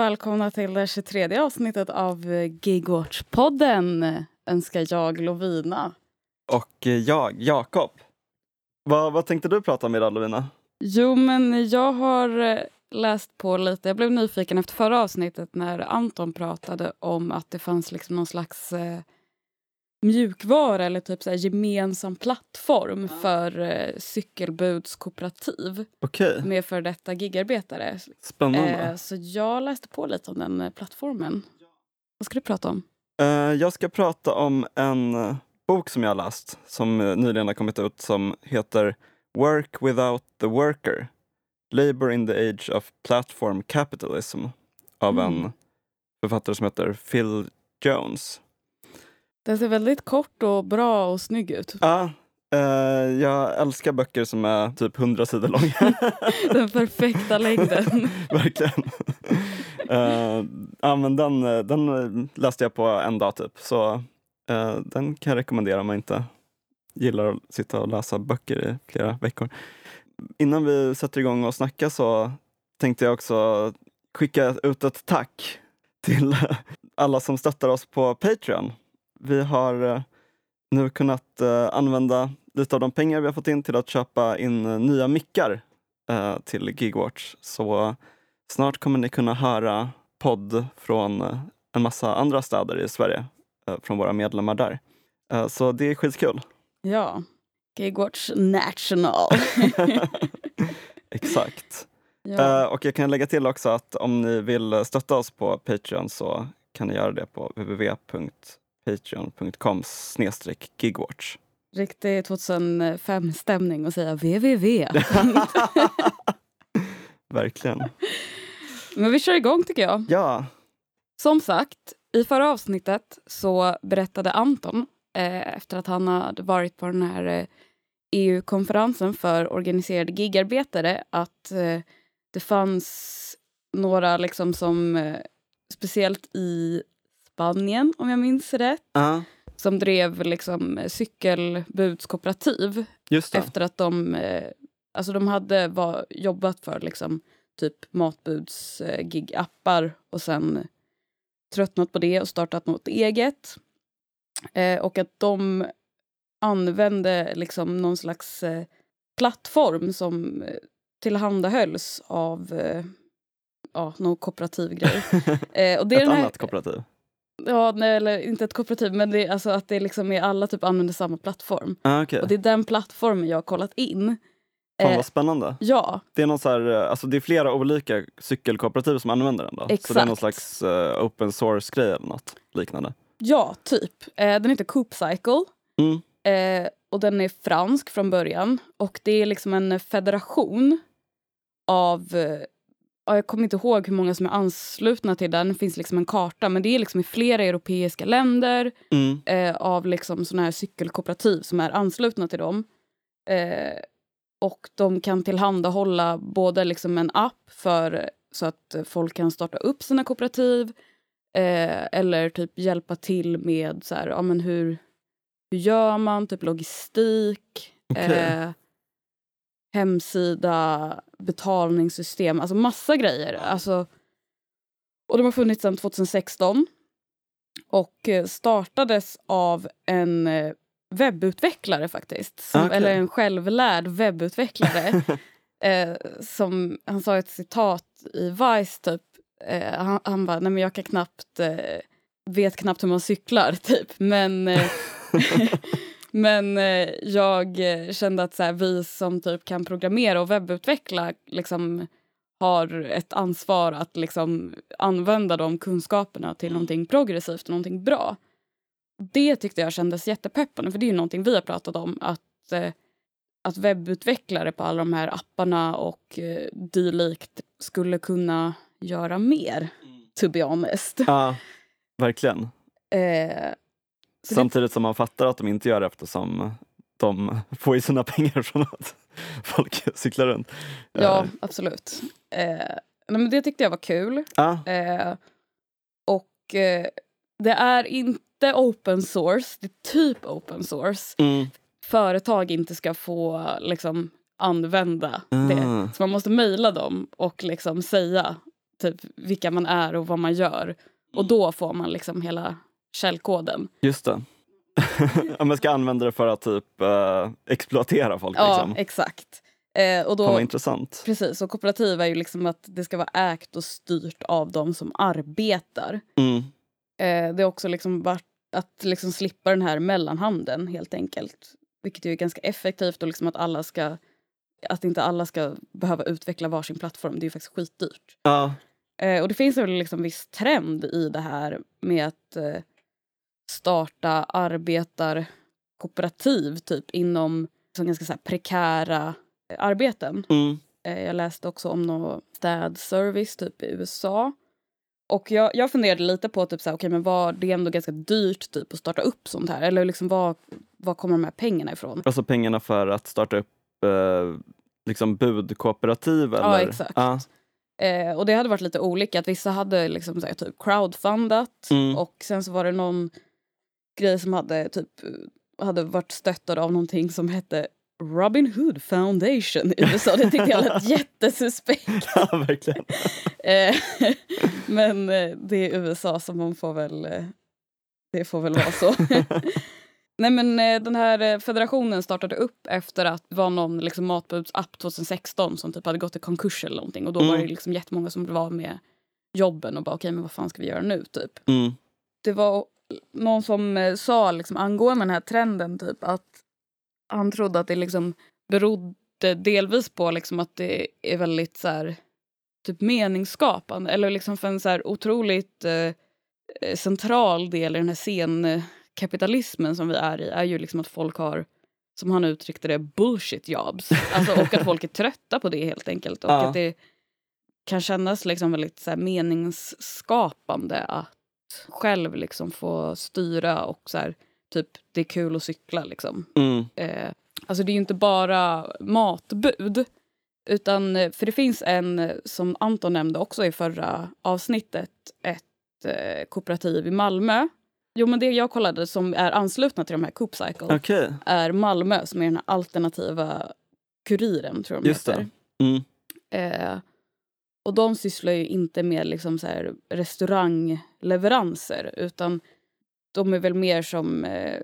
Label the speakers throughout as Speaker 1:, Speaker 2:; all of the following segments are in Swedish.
Speaker 1: välkomna till det 23 avsnittet av Gigwatch-podden önskar jag Lovina.
Speaker 2: Och eh, jag, Jakob. Vad, vad tänkte du prata om idag Lovina?
Speaker 1: Jo, men jag har eh, läst på lite. Jag blev nyfiken efter förra avsnittet när Anton pratade om att det fanns liksom någon slags eh, mjukvara eller typ så här gemensam plattform för eh, cykelbudskooperativ
Speaker 2: Okej,
Speaker 1: med för detta gigarbetare.
Speaker 2: spännande.
Speaker 1: Eh, så jag läste på lite om den eh, plattformen. Vad ska du prata om?
Speaker 2: Eh, jag ska prata om en eh, bok som jag har läst som eh, nyligen har kommit ut som heter Work without the worker. Labour in the age of platform capitalism av
Speaker 1: Mm.
Speaker 2: en författare som heter Phil Jones.
Speaker 1: Den ser väldigt kort och bra och snygg ut.
Speaker 2: Ja, eh, jag älskar böcker som är typ 100 sidor långa.
Speaker 1: Den perfekta längden.
Speaker 2: Verkligen. Eh, ja, men den, eh, den eh, läste jag på en dag typ. Så eh, den kan jag rekommendera om man inte gillar att sitta och läsa böcker i flera veckor. Innan vi sätter igång och snacka så tänkte jag också skicka ut ett tack till alla som stöttar oss på Patreon. Vi har eh, nu kunnat eh, använda lite av de pengar vi har fått in till att köpa in eh, nya mickar till Gigwatch. Så snart kommer ni kunna höra podd från en massa andra städer i Sverige, från våra medlemmar där. Så det är skitkul.
Speaker 1: Ja. Gigwatch National.
Speaker 2: Exakt.
Speaker 1: ja.
Speaker 2: Och jag kan lägga till också att om ni vill stötta oss på Patreon så kan ni göra det på www.patreon.com gigwatch.
Speaker 1: Riktig 2005-stämning och säga www.
Speaker 2: Verkligen.
Speaker 1: Men vi kör igång tycker jag.
Speaker 2: Ja,
Speaker 1: Som sagt, i förra avsnittet så berättade Anton eh, efter att han hade varit på den här eh, EU-konferensen för organiserade gigarbetare att eh, det fanns några liksom som eh, speciellt i Spanien, om jag minns rätt,
Speaker 2: ja
Speaker 1: som drev liksom cykelbudskooperativ efter att de, eh, alltså de hade var, jobbat för liksom typ matbuds eh, gigappar och sen tröttnat på det och startat något eget. Eh, och att de använde liksom någon slags eh, plattform som eh, tillhandahölls av eh, ja, någon kooperativ grej. Eh, och det är
Speaker 2: Ett
Speaker 1: den här,
Speaker 2: annat kooperativ.
Speaker 1: Ja, nej, eller inte ett kooperativ, men det alltså att det liksom är alla typ använder samma plattform.
Speaker 2: Ah, okay.
Speaker 1: Och det är den plattformen jag har kollat in.
Speaker 2: Fan
Speaker 1: Eh,
Speaker 2: vad spännande.
Speaker 1: ja,
Speaker 2: Det är, någon så här, eh, alltså det är flera olika cykelkooperativ som använder den då? Så det är
Speaker 1: Exakt.
Speaker 2: någon slags eh, open source-grej eller något liknande?
Speaker 1: ja, typ. Eh, den heter Coop Cycle.
Speaker 2: Mm.
Speaker 1: Eh, och den är fransk från början. Och det är liksom en federation av... Ja, jag kommer inte ihåg hur många som är anslutna till den. Det finns liksom en karta. Men det är liksom i flera europeiska länder
Speaker 2: Mm.
Speaker 1: eh, av liksom såna här cykelkooperativ som är anslutna till dem. Eh, och de kan tillhandahålla både liksom en app för så att folk kan starta upp sina kooperativ eh, eller typ hjälpa till med så här, ja, men hur, hur gör man, typ logistik,
Speaker 2: Okej.
Speaker 1: Hemsida, betalningssystem, alltså massa grejer. Alltså, och de har funnits sedan 2016 och eh, startades av en eh, webbutvecklare faktiskt. Som,
Speaker 2: Okej.
Speaker 1: Eller en självlärd webbutvecklare. eh, som, han sa ett citat i Vice typ. Eh, han, han bara, nej men jag kan knappt, eh, vet knappt hur man cyklar typ. Men, eh, men eh, jag eh, kände att så här, vi som typ kan programmera och webbutveckla liksom har ett ansvar att liksom använda de kunskaperna till någonting progressivt och någonting bra. Det tyckte jag kändes jättepeppande, för det är ju någonting vi har pratat om. Att, eh, att webbutvecklare på alla de här apparna och eh, dylikt skulle kunna göra mer, to be honest.
Speaker 2: Ja, verkligen.
Speaker 1: Eh,
Speaker 2: Samtidigt som man fattar att de inte gör det eftersom de får ju sina pengar från att folk cyklar runt.
Speaker 1: ja,
Speaker 2: Eh,
Speaker 1: absolut. Eh, nej, men det tyckte jag var kul.
Speaker 2: ja,
Speaker 1: Eh, och eh, det är inte open source, det är typ open source.
Speaker 2: mm,
Speaker 1: Företag inte ska få liksom, använda det.
Speaker 2: ah,
Speaker 1: Så man måste mejla dem och liksom säga typ vilka man är och vad man gör. Och då får man liksom hela källkoden.
Speaker 2: Just det. Om man ska använda det för att typ uh, exploatera folk.
Speaker 1: Ja,
Speaker 2: liksom.
Speaker 1: exakt. Eh, och då,
Speaker 2: Fan vad intressant.
Speaker 1: precis, och kooperativ är ju liksom att det ska vara ägt och styrt av de som arbetar.
Speaker 2: Mm.
Speaker 1: Eh, det är också liksom varit att liksom slippa den här mellanhanden helt enkelt. Vilket ju är ganska effektivt och liksom att alla ska att inte alla ska behöva utveckla varsin plattform. Det är ju faktiskt skitdyrt.
Speaker 2: Ja,
Speaker 1: Eh, och det finns väl liksom viss trend i det här med att eh, starta arbetarkooperativ typ inom som ganska så prekära eh, arbeten.
Speaker 2: mm.
Speaker 1: Eh, jag läste också om någon städservice typ i USA. Och jag, jag funderade lite på typ så här, okay, men vad, det är ändå ganska dyrt typ att starta upp sånt här. Eller liksom var, var kommer de här pengarna ifrån?
Speaker 2: Alltså pengarna för att starta upp eh, liksom budkooperativ? Eller?
Speaker 1: Ja, exakt.
Speaker 2: Ja.
Speaker 1: Eh, och det hade varit lite olika. Att vissa hade liksom så här, typ crowdfundat
Speaker 2: Mm.
Speaker 1: och sen så var det någon grej som hade typ hade varit stöttad av någonting som hette Robin Hood Foundation i USA. Det tyckte jag lät jättesuspekt.
Speaker 2: ja, verkligen.
Speaker 1: Eh, Men eh, det är USA så man får väl... eh, Det får väl vara så. Nej men den här federationen startade upp efter att det var någon liksom, matbudsapp 2016 som typ hade gått i konkurs eller någonting och då var
Speaker 2: Mm.
Speaker 1: det liksom jättemånga som blev av med jobben och bara okej men vad fan ska vi göra nu typ.
Speaker 2: Mm.
Speaker 1: Det var någon som eh, sa liksom, angående den här trenden typ att han trodde att det liksom berodde delvis på liksom, att det är väldigt så här, typ meningsskapande eller liksom för en så här otroligt eh, eh, central del i den här scenkapitalismen som vi är i är ju liksom att folk har som han uttryckte det, bullshit jobs. Alltså, och att folk är trötta på det helt enkelt. Och
Speaker 2: Ja.
Speaker 1: att det kan kännas liksom väldigt så här, meningsskapande att själv liksom få styra och så här, typ det är kul att cykla liksom.
Speaker 2: Mm.
Speaker 1: Eh, alltså det är ju inte bara matbud. Utan, eh, för det finns en, eh, som Anton nämnde också i förra avsnittet, ett eh, kooperativ i Malmö. Jo men det jag kollade som är anslutna till de här Coop Cycle
Speaker 2: Okej,
Speaker 1: är Malmö som är den här alternativa kuriren tror jag de
Speaker 2: Just
Speaker 1: heter.
Speaker 2: mm.
Speaker 1: Eh, och de sysslar ju inte med liksom så här restaurangleveranser utan de är väl mer som eh,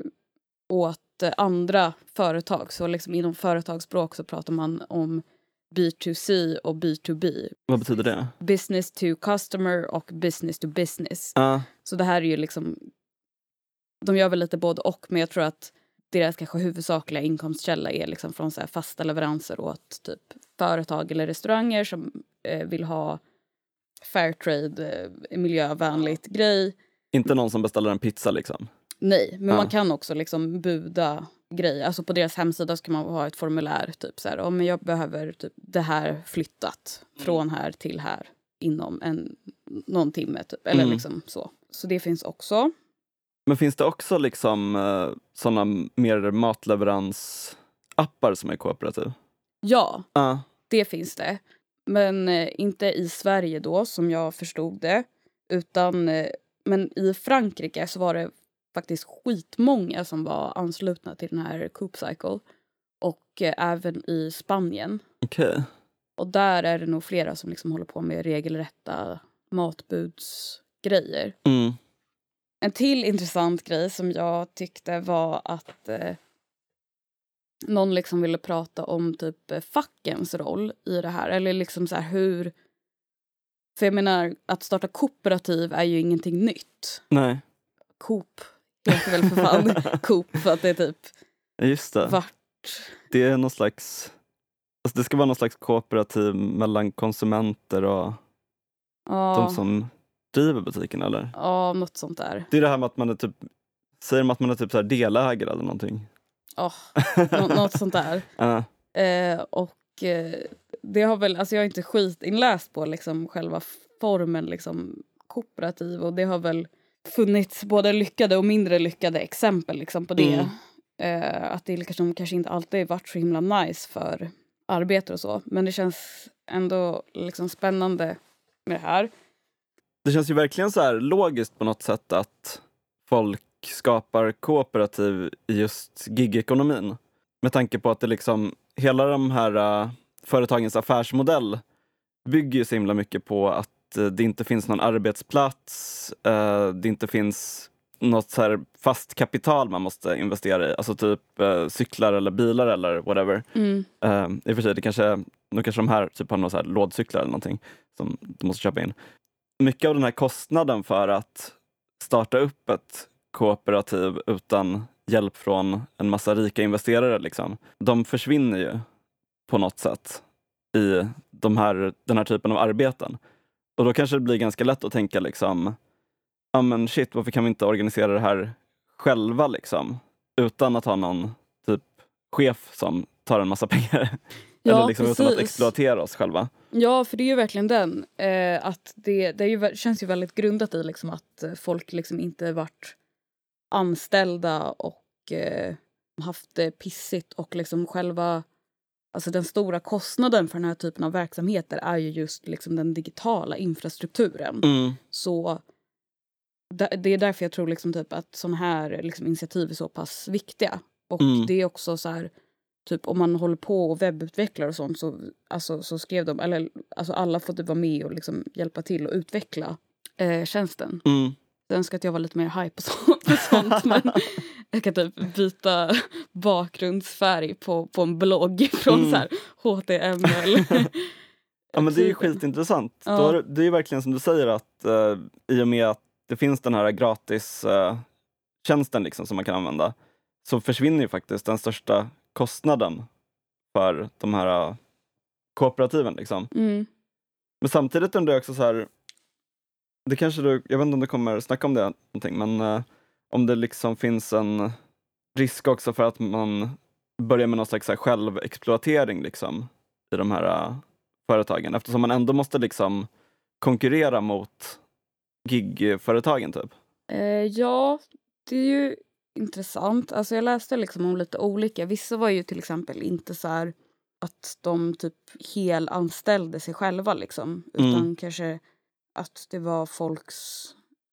Speaker 1: åt andra företag. Så liksom inom företagsspråk så pratar man om B2C och B2B.
Speaker 2: vad betyder det?
Speaker 1: Business to customer och business to business.
Speaker 2: Ja,
Speaker 1: Så det här är ju liksom... De gör väl lite både och, men jag tror att deras kanske huvudsakliga inkomstkälla är liksom från så fasta leveranser åt typ företag eller restauranger som eh, vill ha fairtrade, eh, miljövänligt grej.
Speaker 2: inte någon som beställer en pizza liksom?
Speaker 1: Nej, men
Speaker 2: Ja.
Speaker 1: man kan också liksom buda grejer. Alltså på deras hemsida ska man ha ett formulär. Typ så här, om jag behöver typ det här flyttat från här till här inom en, någon timme. Typ. Eller
Speaker 2: Mm.
Speaker 1: liksom så. Så det finns också.
Speaker 2: Men finns det också liksom eh, sådana mer matleveranssappar som är kooperativ?
Speaker 1: Ja,
Speaker 2: Ja,
Speaker 1: det finns det. Men eh, inte i Sverige då, som jag förstod det. Utan, eh, men i Frankrike så var det faktiskt skitmånga som var anslutna till den här Coop Cycle. Och även i Spanien.
Speaker 2: okej.
Speaker 1: Och där är det nog flera som liksom håller på med regelrätta matbudsgrejer.
Speaker 2: Mm.
Speaker 1: En till intressant grej som jag tyckte var att eh, någon liksom ville prata om typ eh, fackens roll i det här. Eller liksom så här hur... För jag menar, att starta kooperativ är ju ingenting nytt.
Speaker 2: Nej,
Speaker 1: Coop heter väl för fan Coop för att det är typ
Speaker 2: just det.
Speaker 1: vart...
Speaker 2: Det är någon slags... Alltså det ska vara någon slags kooperativ mellan konsumenter och
Speaker 1: Ja,
Speaker 2: de som driver butiken eller?
Speaker 1: ja, något sånt där.
Speaker 2: Det är det här med att man är typ Säger de att man är typ så här delägare eller någonting?
Speaker 1: Ja, nå- något sånt där.
Speaker 2: Ja.
Speaker 1: Eh, och eh, det har väl, alltså jag är inte skitinläst på liksom själva formen liksom kooperativ och det har väl funnits både lyckade och mindre lyckade exempel liksom på det.
Speaker 2: Mm.
Speaker 1: Eh, att det liksom kanske inte alltid varit så himla nice för arbetare och så. Men det känns ändå liksom spännande med det här.
Speaker 2: Det känns ju verkligen så här logiskt på något sätt att folk skapar kooperativ i just gigekonomin. Med tanke på att det liksom, hela de här uh, företagens affärsmodell bygger ju så himla mycket på att eh, det inte finns någon arbetsplats, eh, det inte finns något så här fast kapital man måste investera i, alltså typ cyklar eller bilar eller whatever.
Speaker 1: Mm.
Speaker 2: Uh, I och för sig, det kanske, nu kanske de här typ har några så här lådcyklar eller någonting som du måste köpa in. Mycket av den här kostnaden för att starta upp ett kooperativ utan hjälp från en massa rika investerare, liksom, de försvinner ju på något sätt i de här, den här typen av arbeten. Och då kanske det blir ganska lätt att tänka liksom, ja men shit, varför kan vi inte organisera det här själva liksom? Utan att ha någon typ chef som tar en massa pengar.
Speaker 1: Ja,
Speaker 2: Eller liksom utan att exploatera oss själva.
Speaker 1: Ja, för det är ju verkligen den. Eh, att det det ju, känns ju väldigt grundat i liksom att eh, folk liksom inte varit anställda och eh, haft det pissigt och liksom själva Alltså den stora kostnaden för den här typen av verksamheter är ju just liksom den digitala infrastrukturen.
Speaker 2: Mm.
Speaker 1: Så det är därför jag tror liksom typ att sådana här liksom initiativ är så pass viktiga. Och
Speaker 2: Mm.
Speaker 1: det är också så här, typ om man håller på och webbutvecklar och sånt så, alltså, så skrev de, eller alltså alla får typ vara med och liksom hjälpa till och utveckla eh, tjänsten.
Speaker 2: Mm.
Speaker 1: Jag önskar att jag var lite mer hype på, så, på sånt men jag kan typ byta bakgrundsfärg på, på en blogg från
Speaker 2: Mm.
Speaker 1: så här HTML.
Speaker 2: Ja men det är ju
Speaker 1: Typ.
Speaker 2: skitintressant.
Speaker 1: Ja.
Speaker 2: Då det är ju verkligen som du säger att eh, i och med att det finns den här gratis eh, tjänsten liksom som man kan använda så försvinner ju faktiskt den största kostnaden för de här eh, kooperativen. Liksom.
Speaker 1: Mm.
Speaker 2: Men samtidigt undrar jag också så här, det kanske du, jag vet inte om du kommer snacka om det någonting, men eh, om det liksom finns en risk också för att man börjar med någon slags här självexploatering liksom, i de här eh, företagen eftersom man ändå måste liksom konkurrera mot gigföretagen typ.
Speaker 1: Eh, ja, det är ju intressant. Alltså jag läste liksom om lite olika. Vissa var ju till exempel inte så här att de typ helanställde sig själva liksom.
Speaker 2: Mm.
Speaker 1: Utan kanske att det var folks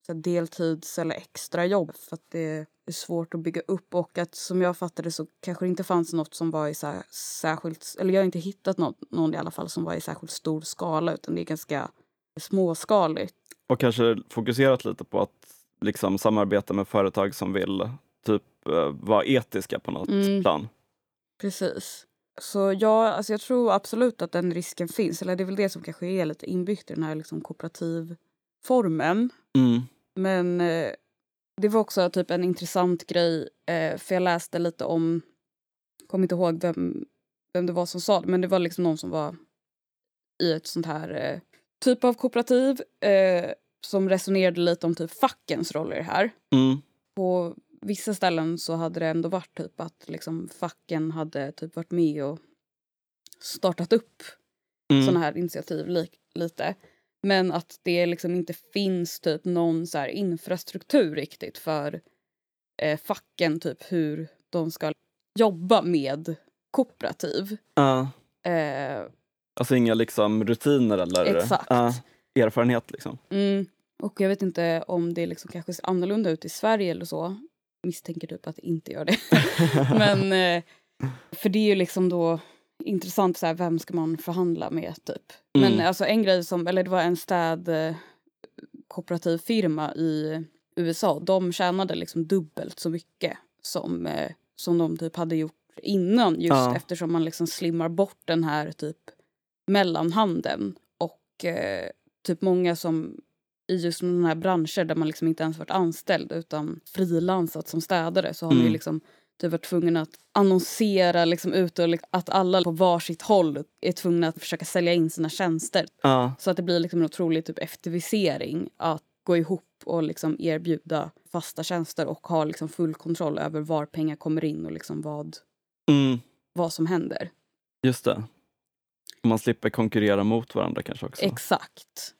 Speaker 1: här, deltids eller extrajobb för att det är svårt att bygga upp och att som jag fattade så kanske det inte fanns något som var i så här särskilt, eller jag har inte hittat något, någon i alla fall som var i särskilt stor skala utan det är ganska småskaligt.
Speaker 2: Och kanske fokuserat lite på att liksom samarbeta med företag som vill typ eh, vara etiska på något
Speaker 1: Mm.
Speaker 2: plan.
Speaker 1: Precis. Så ja, alltså jag tror absolut att den risken finns. Eller det är väl det som kanske är lite inbyggt i den här liksom kooperativformen.
Speaker 2: Mm.
Speaker 1: Men eh, det var också typ en intressant grej. Eh, för jag läste lite om, kommer inte ihåg vem, vem det var som sa det. Men det var liksom någon som var i ett sånt här eh, typ av kooperativ. Eh, som resonerade lite om typ fackens roll i det här
Speaker 2: Mm.
Speaker 1: på vissa ställen så hade det ändå varit typ att liksom facken hade typ varit med och startat upp
Speaker 2: Mm.
Speaker 1: sådana här initiativ li lite. Men att det liksom inte finns typ någon så här infrastruktur riktigt för eh, facken typ hur de ska jobba med kooperativ.
Speaker 2: Ja.
Speaker 1: Eh,
Speaker 2: Alltså inga liksom rutiner eller
Speaker 1: Exakt.
Speaker 2: ja, erfarenhet liksom.
Speaker 1: mm, och jag vet inte om det liksom kanske ser annorlunda ut i Sverige eller så. Misstänker typ att det inte gör det. Men eh, för det är ju liksom då intressant så här, vem ska man förhandla med typ. Men
Speaker 2: Mm.
Speaker 1: alltså en grej som, eller det var en städ eh, kooperativ firma i USA. De tjänade liksom dubbelt så mycket som, eh, som de typ hade gjort innan just
Speaker 2: Ja.
Speaker 1: eftersom man liksom slimmar bort den här typ mellanhanden och eh, typ många som i just sådana här branscher där man liksom inte ens varit anställd utan frilansat som städare så har man ju
Speaker 2: Mm.
Speaker 1: liksom typ varit tvungen att annonsera liksom ut och liksom, att alla på varsitt håll är tvungna att försöka sälja in sina tjänster.
Speaker 2: Ja.
Speaker 1: Så att det blir liksom en otrolig typ effektivisering att gå ihop och liksom erbjuda fasta tjänster och ha liksom full kontroll över var pengar kommer in och liksom vad,
Speaker 2: Mm.
Speaker 1: vad som händer.
Speaker 2: Just det. Man slipper konkurrera mot varandra kanske också.
Speaker 1: Exakt.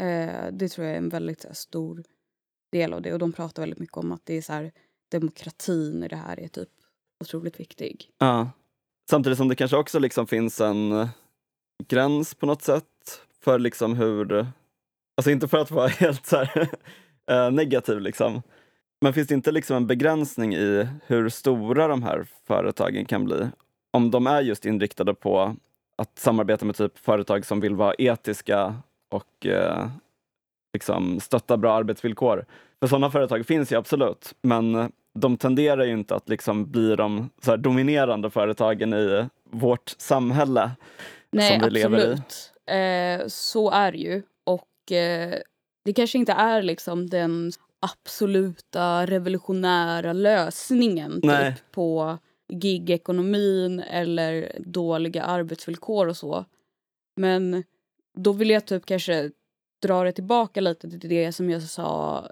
Speaker 1: Eh, det tror jag är en väldigt här, stor del av det. Och de pratar väldigt mycket om att det är så här, demokratin i det här är typ otroligt viktig.
Speaker 2: Ja. Samtidigt som det kanske också liksom finns en eh, gräns på något sätt för liksom hur, alltså inte för att vara helt så här, eh, negativ liksom, men finns det inte liksom en begränsning i hur stora de här företagen kan bli? Om de är just inriktade på att samarbeta med typ företag som vill vara etiska och eh, liksom stötta bra arbetsvillkor. För sådana företag finns ju absolut, men de tenderar ju inte att liksom bli de så dominerande företagen i vårt samhälle
Speaker 1: Nej,
Speaker 2: som vi
Speaker 1: absolut.
Speaker 2: lever i.
Speaker 1: Eh, så är det ju. Och eh, det kanske inte är liksom den absoluta revolutionära lösningen typ, på gigekonomin eller dåliga arbetsvillkor och så. Men då vill jag typ kanske dra det tillbaka lite till det som jag sa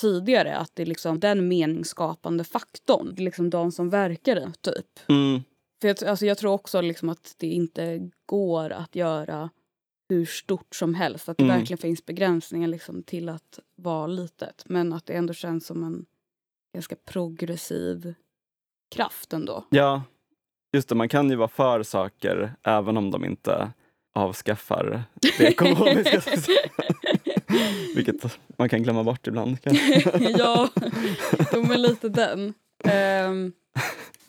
Speaker 1: tidigare. Att det är liksom den meningsskapande faktorn. Det är liksom de som verkar det, typ.
Speaker 2: Mm.
Speaker 1: För jag, alltså jag tror också liksom att det inte går att göra hur stort som helst. Att det
Speaker 2: Mm.
Speaker 1: verkligen finns begränsningar liksom till att vara litet. Men att det ändå känns som en ganska progressiv kraft ändå.
Speaker 2: Ja, just det, man kan ju vara för saker även om de inte avskaffar det ekonomiska. Vilket man kan glömma bort ibland.
Speaker 1: ja, jo, men lite den. Ehm,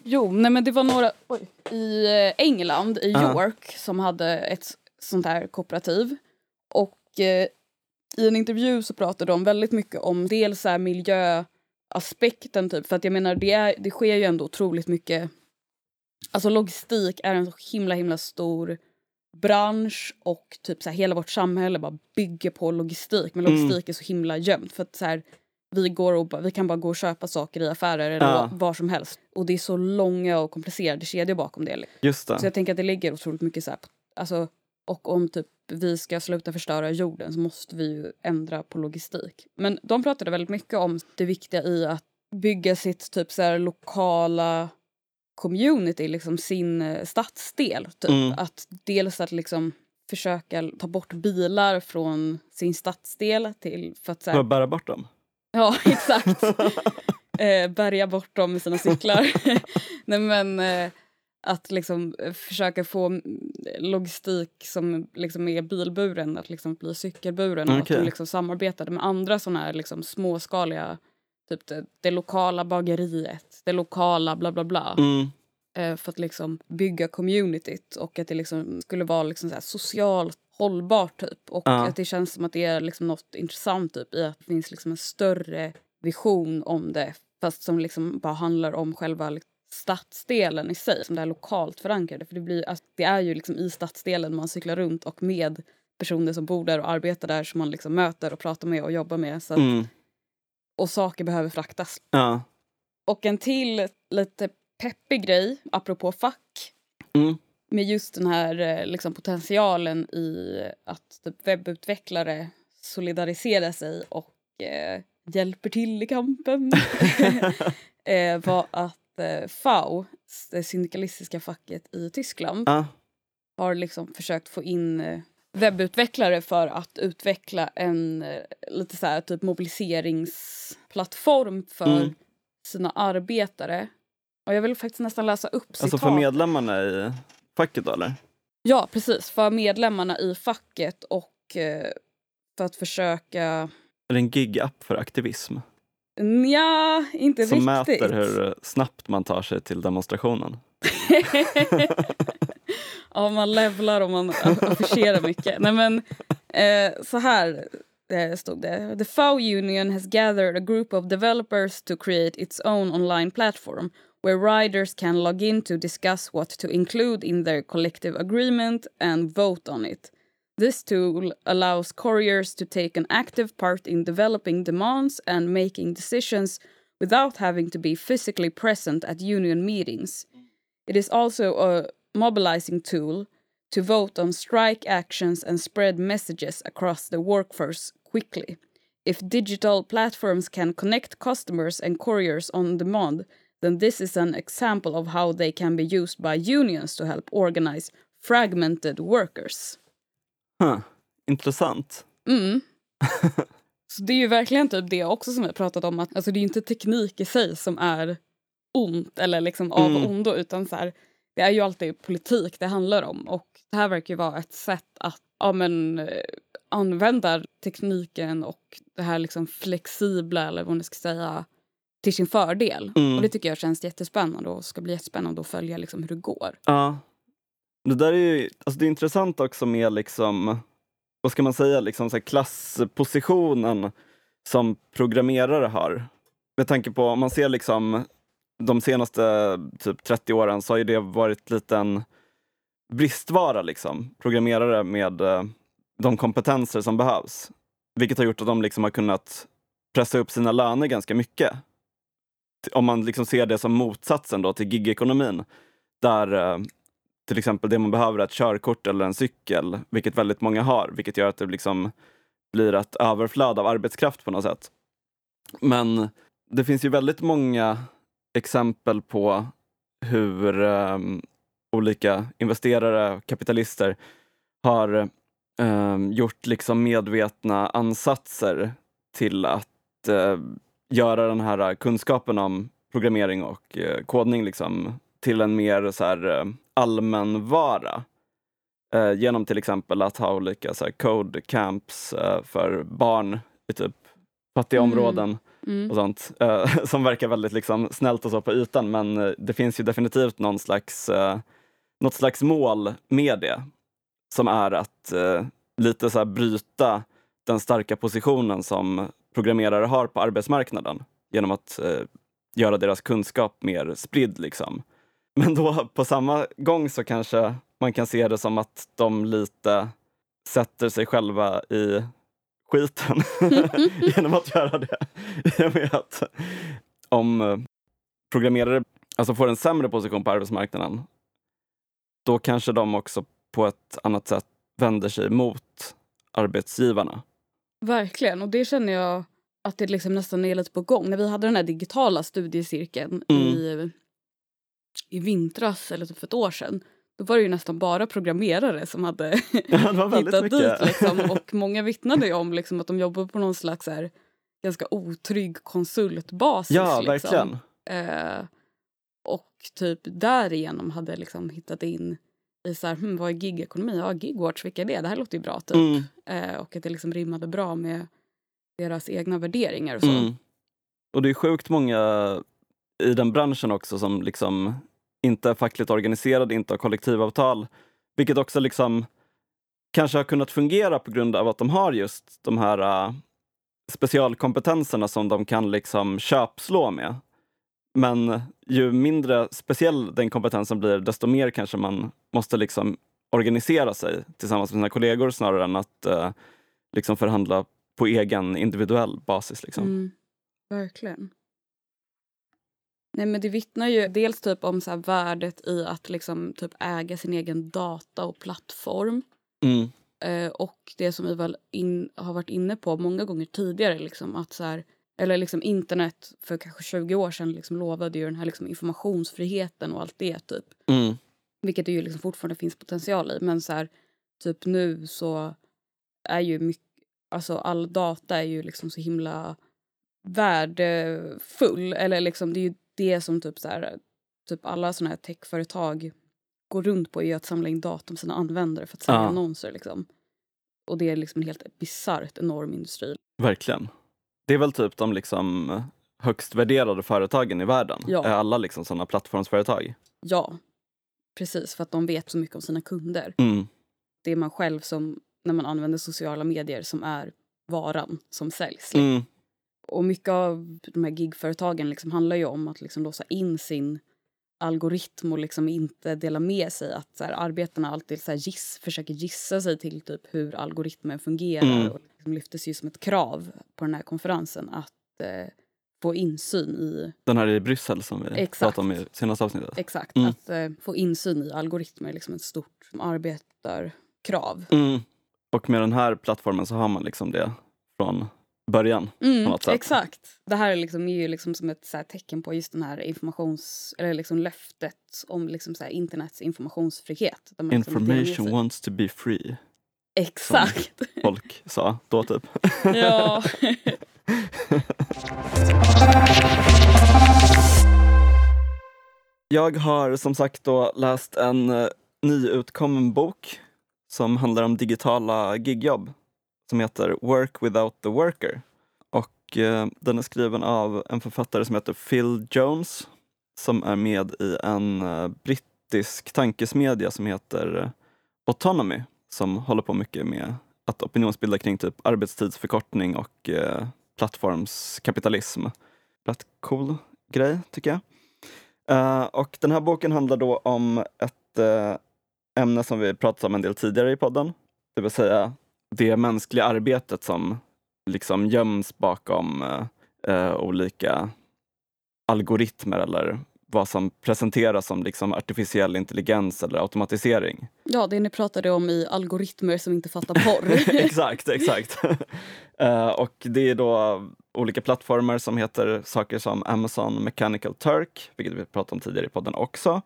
Speaker 1: jo, nej men det var några oj, i eh, England, i. York, som hade ett sånt här kooperativ. Och eh, i en intervju så pratade de väldigt mycket om dels så miljöaspekten typ. För att jag menar det, är, det sker ju ändå otroligt mycket. Alltså logistik är en så himla himla stor bransch och typ så här, hela vårt samhälle bara bygger på logistik. Men
Speaker 2: Mm.
Speaker 1: logistik är så himla gömt för att så här, vi, går och, vi kan bara gå och köpa saker i affärer eller
Speaker 2: Ja.
Speaker 1: var som helst. Och det är så långa och komplicerade kedjor bakom det.
Speaker 2: Just
Speaker 1: Så
Speaker 2: det.
Speaker 1: jag tänker att det ligger otroligt mycket så här, alltså, och om typ vi ska sluta förstöra jorden så måste vi ju ändra på logistik. Men de pratade väldigt mycket om det viktiga i att bygga sitt typ så här lokala community, liksom sin eh, stadsdel. Typ.
Speaker 2: Mm.
Speaker 1: Att dels att liksom försöka ta bort bilar från sin stadsdel till för att så här,
Speaker 2: bära bort dem.
Speaker 1: Ja, exakt. eh, bärga bort dem med sina cyklar. Nej, men eh, att liksom eh, försöka få mm, logistik som liksom är bilburen att liksom bli cykelburen. Och att de liksom samarbetade med andra såna här liksom småskaliga, typ det, det lokala bageriet, det lokala bla bla bla.
Speaker 2: Mm.
Speaker 1: Eh, för att liksom bygga communityt och att det liksom skulle vara liksom så socialt hållbart typ. Och
Speaker 2: Ja.
Speaker 1: att det känns som att det är liksom något intressant typ i att det finns liksom en större vision om det fast som liksom bara handlar om själva liksom, stadsdelen i sig, som det är lokalt förankrade. För det, blir, alltså, det är ju liksom i stadsdelen man cyklar runt och med personer som bor där och arbetar där som man liksom möter och pratar med och jobbar med. Så att,
Speaker 2: Mm.
Speaker 1: Och saker behöver fraktas.
Speaker 2: Ja.
Speaker 1: Och en till lite peppig grej, apropå fack,
Speaker 2: Mm.
Speaker 1: med just den här eh, liksom, potentialen i att typ, webbutvecklare solidariserar sig och eh, hjälper till i kampen eh, var att eh, FAU, det syndikalistiska facket i Tyskland,
Speaker 2: Ja.
Speaker 1: har liksom försökt få in eh, webbutvecklare för att utveckla en eh, lite så här, typ mobiliseringsplattform för
Speaker 2: Mm.
Speaker 1: sina arbetare. Och jag vill faktiskt nästan läsa upp citat.
Speaker 2: Alltså för medlemmarna i facket då eller?
Speaker 1: Ja, precis. För medlemmarna i facket och eh, för att försöka...
Speaker 2: Är det en gig-app för aktivism?
Speaker 1: Nja, inte
Speaker 2: Som
Speaker 1: riktigt.
Speaker 2: mäter hur snabbt man tar sig till demonstrationen.
Speaker 1: ja, man levlar och man affischerar mycket. Nej, men eh, så här eh, stod det. The FAO Union has gathered a group of developers to create its own online platform where riders can log in to discuss what to include in their collective agreement and vote on it. This tool allows couriers to take an active part in developing demands and making decisions without having to be physically present at union meetings. It is also a mobilizing tool to vote on strike actions and spread messages across the workforce quickly. If digital platforms can connect customers and couriers on demand, then this is an example of how they can be used by unions to help organize fragmented workers.
Speaker 2: Huh. Intressant.
Speaker 1: Mm. Så det är ju verkligen typ det också som vi pratat om. Att, alltså det är inte teknik i sig som är ont eller liksom av
Speaker 2: Mm.
Speaker 1: ondo utan så här, det är ju alltid politik det handlar om. Och det här verkar ju vara ett sätt att ja, men, eh, använda tekniken och det här liksom flexibla eller vad man ska säga till sin fördel.
Speaker 2: Mm.
Speaker 1: Och det tycker jag känns jättespännande och ska bli jättespännande att följa liksom hur det går.
Speaker 2: Ja. Det där är ju alltså det är intressant också med liksom vad ska man säga, liksom så klasspositionen som programmerare har. Med tanke på, om man ser liksom de senaste typ 30 åren så har ju det varit lite en bristvara, liksom. programmerare med eh, de kompetenser som behövs. Vilket har gjort att de liksom har kunnat pressa upp sina löner ganska mycket. Om man liksom ser det som motsatsen då till gigekonomin. Där eh, till exempel det man behöver är ett körkort eller en cykel, vilket väldigt många har, vilket gör att det liksom blir ett överflöd av arbetskraft på något sätt. Men det finns ju väldigt många exempel på hur um, olika investerare och kapitalister har um, gjort liksom medvetna ansatser till att uh, göra den här kunskapen om programmering och uh, kodning liksom, till en mer så här, uh, allmänvara. Uh, genom till exempel att ha olika så här, code camps för barn i typ fattiga mm. områden mm. och sånt. Som verkar väldigt liksom, snällt och så på ytan men det finns ju definitivt någon slags, något slags mål med det. Som är att lite så här, bryta den starka positionen som programmerare har på arbetsmarknaden genom att eh, göra deras kunskap mer spridd. Liksom. Men då på samma gång så kanske man kan se det som att de lite sätter sig själva i skiten genom att göra det. Att om eh, programmerare alltså får en sämre position på arbetsmarknaden, då kanske de också på ett annat sätt vänder sig mot arbetsgivarna.
Speaker 1: Verkligen, och det känner jag att det liksom nästan är lite på gång. När vi hade den här digitala studiecirkeln mm. i, i vintras, eller typ för ett år sedan, då var det ju nästan bara programmerare som hade ja, hittat mycket. dit. Liksom. Och många vittnade om liksom, att de jobbar på någon slags här, ganska otrygg konsultbasis.
Speaker 2: Ja,
Speaker 1: liksom.
Speaker 2: verkligen.
Speaker 1: Eh, och typ därigenom hade liksom hittat in i så här, hm, vad är gigekonomi? Ja, gigwatch, vilka är det? Det här låter ju bra typ. Mm. Eh, och att det liksom rimmade bra med deras egna värderingar och så. Mm.
Speaker 2: Och det är sjukt många i den branschen också som liksom inte är fackligt organiserade, inte har kollektivavtal. Vilket också liksom kanske har kunnat fungera på grund av att de har just de här uh, specialkompetenserna som de kan liksom köpslå med. Men ju mindre speciell den kompetensen blir, desto mer kanske man måste liksom organisera sig tillsammans med sina kollegor snarare än att uh, liksom förhandla på egen individuell basis. Liksom. Mm,
Speaker 1: verkligen. Nej men det vittnar ju dels typ om så värdet i att liksom typ äga sin egen data och plattform.
Speaker 2: Mm.
Speaker 1: Eh, och det som vi väl in, har varit inne på många gånger tidigare liksom att så här, eller liksom internet för kanske 20 år sedan liksom lovade ju den här liksom informationsfriheten och allt det typ.
Speaker 2: Mm.
Speaker 1: Vilket det ju liksom fortfarande finns potential i men så här, typ nu så är ju mycket, alltså all data är ju liksom så himla värdefull eller liksom det är ju det som typ så här, typ alla såna här techföretag går runt på är att samla in data om sina användare för att sälja ja. annonser. Liksom. Och det är liksom en helt bisarrt enorm industri.
Speaker 2: Verkligen. Det är väl typ de liksom högst värderade företagen i världen. Ja. Är alla liksom sådana plattformsföretag?
Speaker 1: Ja, precis. För att de vet så mycket om sina kunder.
Speaker 2: Mm.
Speaker 1: Det är man själv som, när man använder sociala medier, som är varan som säljs.
Speaker 2: Mm.
Speaker 1: Och mycket av de här gigföretagen liksom handlar ju om att liksom låsa in sin algoritm och liksom inte dela med sig. Att så här, arbetarna alltid så här giss, försöker gissa sig till typ hur algoritmen fungerar. Mm. Och lyftes ju som ett krav på den här konferensen att eh, få insyn i...
Speaker 2: Den här i Bryssel som vi Exakt. pratade om i senaste avsnittet.
Speaker 1: Exakt, mm. att eh, få insyn i algoritmer är liksom ett stort arbetarkrav.
Speaker 2: Mm. Och med den här plattformen så har man liksom det från början.
Speaker 1: Mm,
Speaker 2: på något sätt.
Speaker 1: Exakt. Det här är, liksom, är ju liksom som ett så tecken på just den här informations... Eller liksom löftet om liksom så internets informationsfrihet.
Speaker 2: Liksom Information wants to be free.
Speaker 1: Exakt.
Speaker 2: Som folk sa då, typ.
Speaker 1: ja.
Speaker 2: Jag har som sagt då läst en uh, nyutkommen bok som handlar om digitala gigjobb som heter Work without the worker. Och eh, den är skriven av en författare som heter Phil Jones som är med i en eh, brittisk tankesmedja som heter eh, Autonomy som håller på mycket med att opinionsbilda kring typ arbetstidsförkortning och eh, plattformskapitalism. Rätt cool grej, tycker jag. Uh, och den här boken handlar då om ett uh, ämne som vi pratat om en del tidigare i podden. Det vill säga det mänskliga arbetet som liksom göms bakom uh, olika algoritmer eller vad som presenteras som liksom artificiell intelligens eller automatisering.
Speaker 1: Ja, det ni pratade om i algoritmer som inte fattar porr.
Speaker 2: exakt, exakt. uh, och det är då olika plattformar som heter saker som Amazon Mechanical Turk, vilket vi pratade om tidigare i podden också.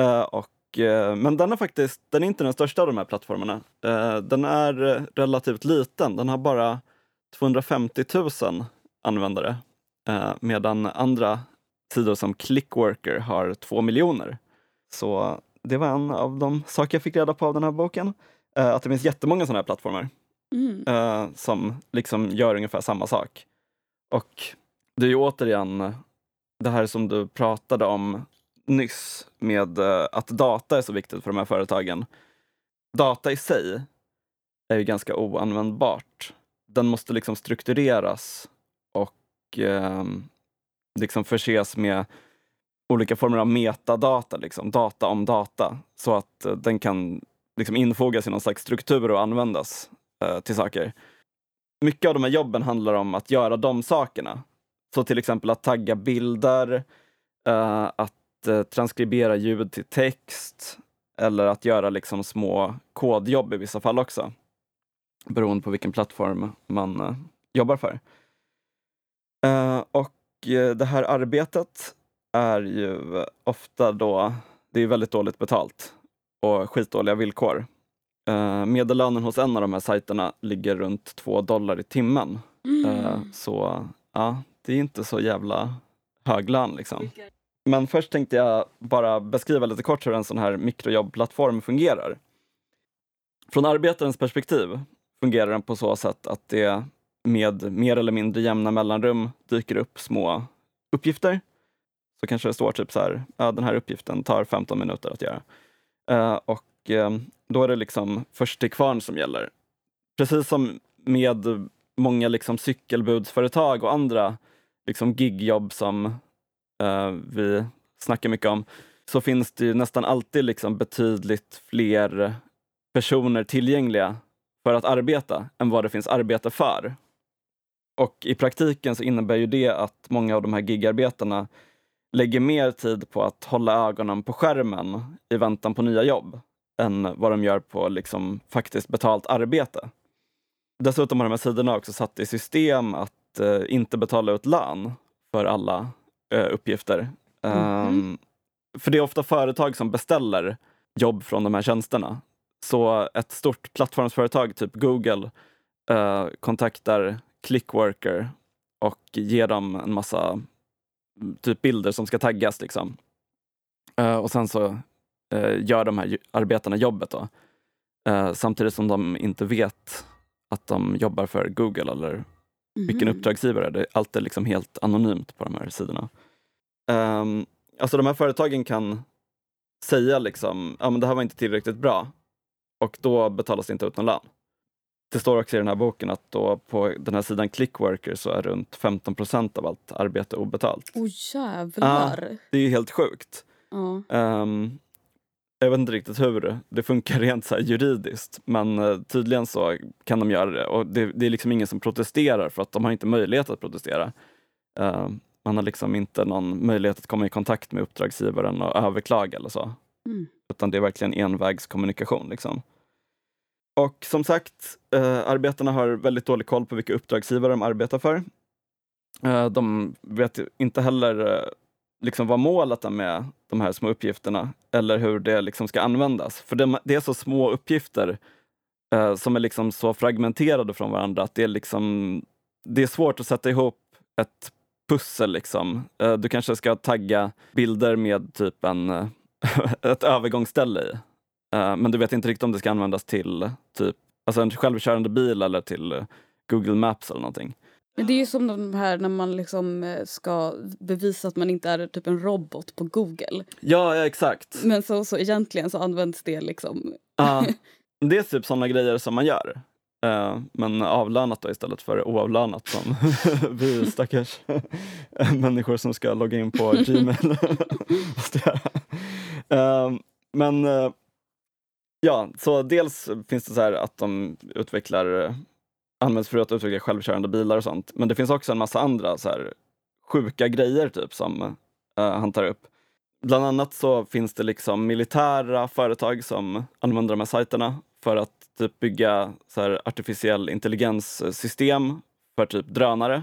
Speaker 2: Uh, och, uh, men den är faktiskt, den är inte den största av de här plattformarna. den är relativt liten, den har bara 250 000 användare. medan andra sidor som Clickworker har två miljoner. Så det var en av de saker jag fick reda på av den här boken. Uh, att det finns jättemånga sådana här plattformar mm. uh, som liksom gör ungefär samma sak. Och det är ju återigen det här som du pratade om nyss med uh, att data är så viktigt för de här företagen. Data i sig är ju ganska oanvändbart. Den måste liksom struktureras och ehm, liksom förses med olika former av metadata, liksom, data om data, så att eh, den kan liksom infogas i någon slags struktur och användas eh, till saker. Mycket av de här jobben handlar om att göra de sakerna. Så till exempel att tagga bilder, eh, att eh, transkribera ljud till text eller att göra liksom små kodjobb i vissa fall också. Beroende på vilken plattform man eh, jobbar för. och det här arbetet är ju ofta då, det är väldigt dåligt betalt och skitdåliga villkor. Uh, medellönen hos en av de här sajterna ligger runt två dollar i timmen. Mm. Uh, så ja, det är inte så jävla hög lön liksom. Men först tänkte jag bara beskriva lite kort hur en sån här mikrojobbplattform fungerar. Från arbetarens perspektiv fungerar den på så sätt att det med mer eller mindre jämna mellanrum dyker upp små uppgifter. Så kanske det står typ så här, ja, den här uppgiften tar 15 minuter att göra. Uh, och uh, då är det liksom först till kvarn som gäller. Precis som med många liksom cykelbudsföretag och andra liksom gigjobb som uh, vi snackar mycket om, så finns det ju nästan alltid liksom betydligt fler personer tillgängliga för att arbeta än vad det finns arbete för. Och i praktiken så innebär ju det att många av de här gigarbetarna lägger mer tid på att hålla ögonen på skärmen i väntan på nya jobb än vad de gör på liksom faktiskt betalt arbete. Dessutom har de här sidorna också satt i system att eh, inte betala ut lön för alla eh, uppgifter. Mm -hmm. um, för det är ofta företag som beställer jobb från de här tjänsterna. Så ett stort plattformsföretag, typ Google, uh, kontaktar clickworker och ger dem en massa typ bilder som ska taggas. Liksom. Uh, och sen så uh, gör de här arbetarna jobbet då. Uh, samtidigt som de inte vet att de jobbar för Google eller mm vilken uppdragsgivare. Det är alltid liksom helt anonymt på de här sidorna. Um, alltså de här företagen kan säga liksom, ja men det här var inte tillräckligt bra och då betalas det inte ut någon lön. Det står också i den här boken att då på den här sidan Clickworker så är runt 15 procent av allt arbete obetalt.
Speaker 1: Åh oh, jävlar!
Speaker 2: Ah, det är helt sjukt.
Speaker 1: Oh.
Speaker 2: Um, jag vet inte riktigt hur det funkar rent så juridiskt men uh, tydligen så kan de göra det och det, det, är liksom ingen som protesterar för att de har inte möjlighet att protestera. Uh, man har liksom inte någon möjlighet att komma i kontakt med uppdragsgivaren och överklaga eller så.
Speaker 1: Mm.
Speaker 2: Utan det är verkligen envägskommunikation. Liksom. Och som sagt, eh, arbetarna har väldigt dålig koll på vilka uppdragsgivare de arbetar för. Eh, de vet inte heller eh, liksom vad målet är med de här små uppgifterna eller hur det liksom ska användas. För det, det är så små uppgifter eh, som är liksom så fragmenterade från varandra att det är, liksom, det är svårt att sätta ihop ett pussel. Liksom. Eh, du kanske ska tagga bilder med typ en, ett övergångsställe i. Uh, men du vet inte riktigt om det ska användas till typ alltså en självkörande bil eller till Google Maps eller någonting.
Speaker 1: Men det är ju som de här när man liksom eh, ska bevisa att man inte är typ en robot på Google.
Speaker 2: Ja, ja exakt.
Speaker 1: Men så, så egentligen så används det liksom.
Speaker 2: Uh, det är typ sådana grejer som man gör. Eh, men avlönat då istället för oavlönat som vi stackars människor som ska logga in på Gmail. Eh, men eh, ja, så dels finns det så här att de utvecklar eh, används för att utveckla självkörande bilar och sånt. Men det finns också en massa andra så här, sjuka grejer typ som uh, han tar upp. Bland annat så finns det liksom militära företag som använder de här sajterna för att typ bygga så här, artificiell intelligenssystem för typ drönare.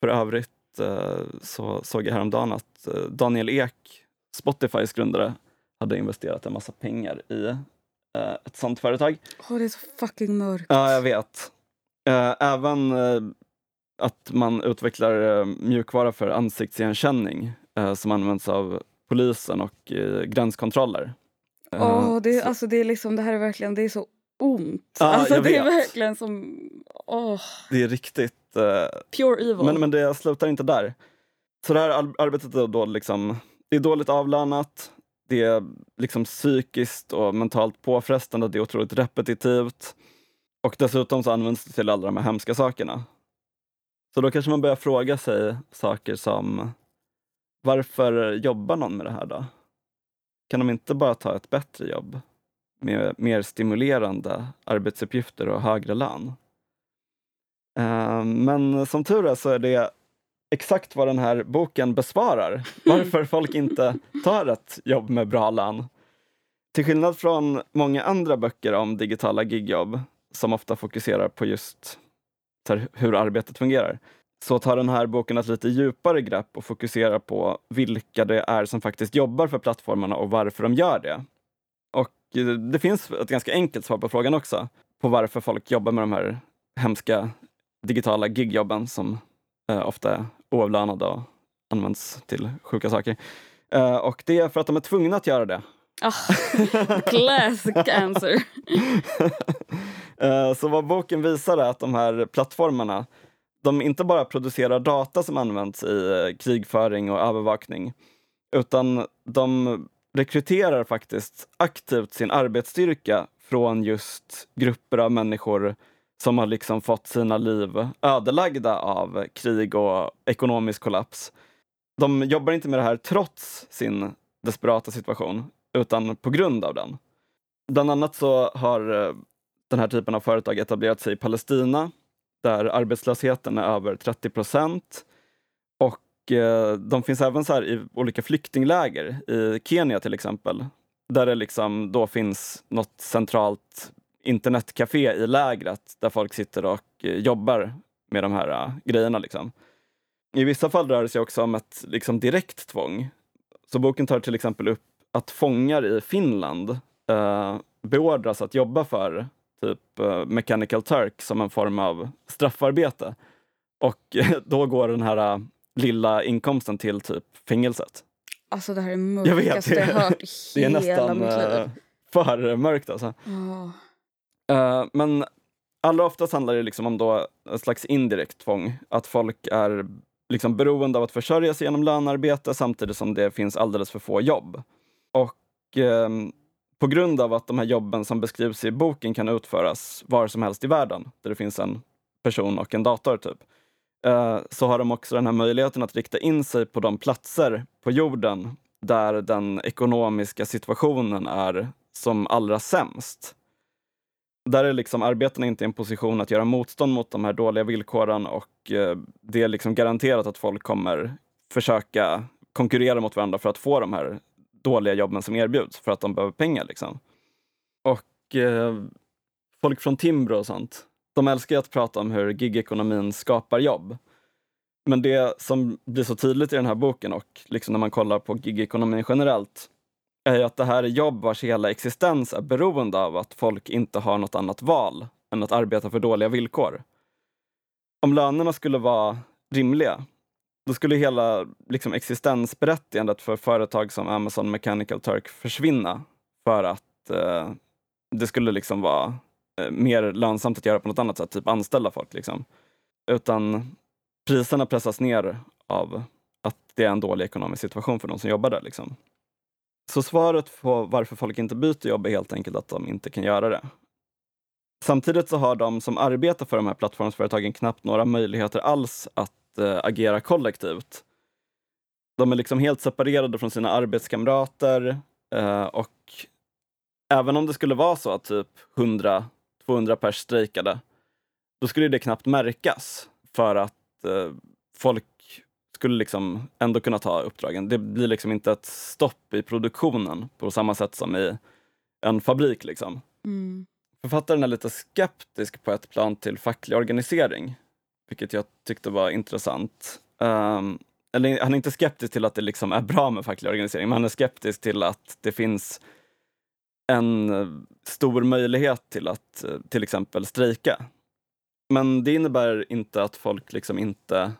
Speaker 2: För övrigt uh, så såg jag häromdagen att uh, Daniel Ek, Spotifys grundare, hade investerat en massa pengar i ett sånt företag.
Speaker 1: Åh, oh, det är så fucking mörkt.
Speaker 2: Ja, jag vet. Eh, även eh, att man utvecklar eh, mjukvara för ansiktsigenkänning som används av polisen och gränskontroller.
Speaker 1: Oh, det, alltså det, är liksom, det här är verkligen det är så ont. Ah, alltså det är verkligen som... Oh.
Speaker 2: Det är riktigt...
Speaker 1: Uh, Pure evil.
Speaker 2: Men, men det slutar inte där. Så det här arbetet är då liksom, det är dåligt avlönat, det är liksom psykiskt och mentalt påfrestande, det är otroligt repetitivt. Och dessutom så används det till alla de här hemska sakerna. Så då kanske man börjar fråga sig saker som varför jobbar någon med det här då? Kan de inte bara ta ett bättre jobb med mer stimulerande arbetsuppgifter och högre lön? Eh, men som tur är så är det exakt vad den här boken besvarar. Varför folk inte tar ett jobb med bra lön. Till skillnad från många andra böcker om digitala gigjobb som ofta fokuserar på just hur arbetet fungerar, så tar den här boken ett lite djupare grepp och fokuserar på vilka det är som faktiskt jobbar för plattformarna och varför de gör det. Och det finns ett ganska enkelt svar på frågan också, på varför folk jobbar med de här hemska digitala gigjobben som eh, ofta oavlönade och används till sjuka saker. Eh, och det är för att de är tvungna att göra det.
Speaker 1: Oh, classic answer.
Speaker 2: Eh, så vad boken visar är att de här plattformarna, de inte bara producerar data som används i eh, krigföring och övervakning, utan de rekryterar faktiskt aktivt sin arbetsstyrka från just grupper av människor som har liksom fått sina liv ödelagda av krig och ekonomisk kollaps. De jobbar inte med det här trots sin desperata situation, utan på grund av den. Bland annat så har eh, den här typen av företag etablerat sig i Palestina där arbetslösheten är över 30 procent. Och eh, de finns även så i olika flyktingläger, i Kenya till exempel, där det liksom då finns något centralt internetcafé i lägret där folk sitter och eh, jobbar med de här uh, grejerna. Liksom. I vissa fall rör det sig också om ett liksom, direkt tvång. Så boken tar till exempel upp att fångar i Finland uh, beordras att jobba för typ uh, Mechanical Turk som en form av straffarbete. Och då går den här lilla inkomsten till typ fängelset.
Speaker 1: Alltså det här är mörkaste jag, jag hört i
Speaker 2: det är nästan för mörkt alltså. Oh. Eh, men allra oftast handlar det liksom om då ett slags indirekt tvång. Att folk är liksom beroende av att försörja sig genom lönearbete samtidigt som det finns alldeles för få jobb. Och eh, på grund av att de här jobben som beskrivs i boken kan utföras var som helst i världen, där det finns en person och en dator, typ, eh, så har de också den här möjligheten att rikta in sig på de platser på jorden där den ekonomiska situationen är som allra sämst. Där är liksom arbetarna inte i en position att göra motstånd mot de här dåliga villkoren och eh, det är liksom garanterat att folk kommer försöka konkurrera mot varandra för att få de här dåliga jobben som erbjuds för att de behöver pengar. Liksom. Och eh, folk från Timbro och sånt, de älskar att prata om hur gigekonomin skapar jobb. Men det som blir så tydligt i den här boken och liksom när man kollar på gigekonomin generellt är att det här är jobb vars hela existens är beroende av att folk inte har något annat val än att arbeta för dåliga villkor. Om lönerna skulle vara rimliga, då skulle hela liksom, existensberättigandet för företag som Amazon Mechanical Turk försvinna för att eh, det skulle liksom vara eh, mer lönsamt att göra på något annat sätt, typ anställa folk. Liksom. Utan priserna pressas ner av att det är en dålig ekonomisk situation för de som jobbar där. Liksom. Så svaret på varför folk inte byter jobb är helt enkelt att de inte kan göra det. Samtidigt så har de som arbetar för de här plattformsföretagen knappt några möjligheter alls att eh, agera kollektivt. De är liksom helt separerade från sina arbetskamrater eh, och även om det skulle vara så att typ 100-200 pers strejkade, då skulle det knappt märkas för att eh, folk skulle liksom ändå kunna ta uppdragen. Det blir liksom inte ett stopp i produktionen på samma sätt som i en fabrik. Liksom.
Speaker 1: Mm.
Speaker 2: Författaren är lite skeptisk på ett plan till facklig organisering, vilket jag tyckte var intressant. Um, eller han är inte skeptisk till att det liksom är bra med facklig organisering, men han är skeptisk till att det finns en stor möjlighet till att till exempel strejka. Men det innebär inte att folk liksom inte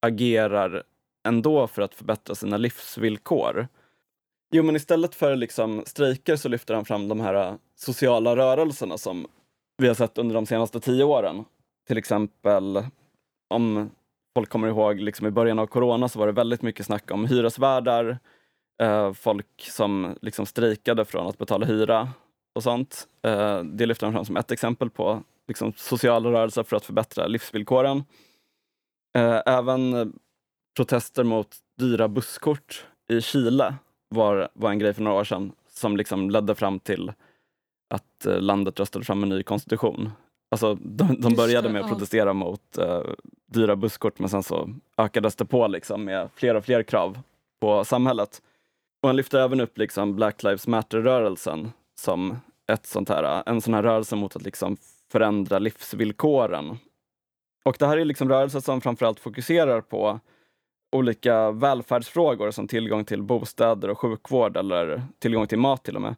Speaker 2: agerar ändå för att förbättra sina livsvillkor. Jo, men istället för liksom strejker så lyfter han fram de här äh, sociala rörelserna som vi har sett under de senaste tio åren. Till exempel om folk kommer ihåg, liksom i början av corona så var det väldigt mycket snack om hyresvärdar, eh, folk som liksom strejkade från att betala hyra och sånt. Eh, det lyfter han fram som ett exempel på liksom, sociala rörelser för att förbättra livsvillkoren. Eh, även protester mot dyra busskort i Chile var, var en grej för några år sedan som liksom ledde fram till att eh, landet röstade fram en ny konstitution. Alltså, de, de började med att protestera mot uh, dyra busskort men sen så ökades det på liksom, med fler och fler krav på samhället. Och han lyfter även upp liksom Black Lives Matter-rörelsen som ett sånt här, en sån här rörelse mot att liksom förändra livsvillkoren. Och det här är liksom rörelser som framförallt fokuserar på olika välfärdsfrågor som tillgång till bostäder och sjukvård eller tillgång till mat till och med.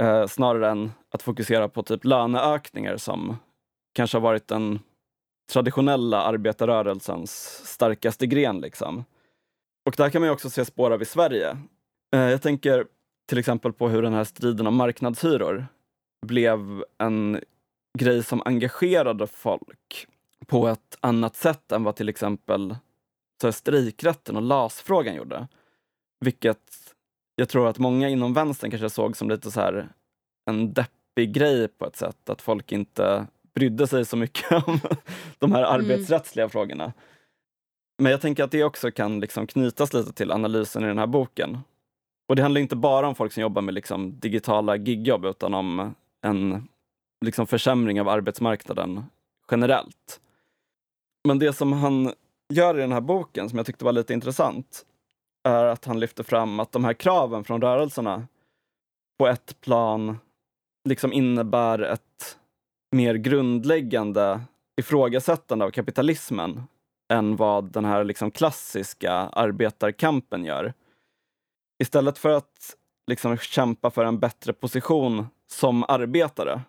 Speaker 2: Eh, snarare än att fokusera på typ löneökningar som kanske har varit den traditionella arbetarrörelsens starkaste gren. Liksom. Och där kan man också se spår av i Sverige. Eh, jag tänker till exempel på hur den här striden om marknadshyror blev en grej som engagerade folk på ett annat sätt än vad till exempel strejkrätten och LAS-frågan gjorde. Vilket jag tror att många inom vänstern kanske såg som lite så här en deppig grej på ett sätt, att folk inte brydde sig så mycket om de här mm. arbetsrättsliga frågorna. Men jag tänker att det också kan liksom knytas lite till analysen i den här boken. Och det handlar inte bara om folk som jobbar med liksom digitala gigjobb utan om en liksom försämring av arbetsmarknaden generellt. Men det som han gör i den här boken, som jag tyckte var lite intressant, är att han lyfter fram att de här kraven från rörelserna på ett plan liksom innebär ett mer grundläggande ifrågasättande av kapitalismen än vad den här liksom klassiska arbetarkampen gör. Istället för att liksom kämpa för en bättre position som arbetare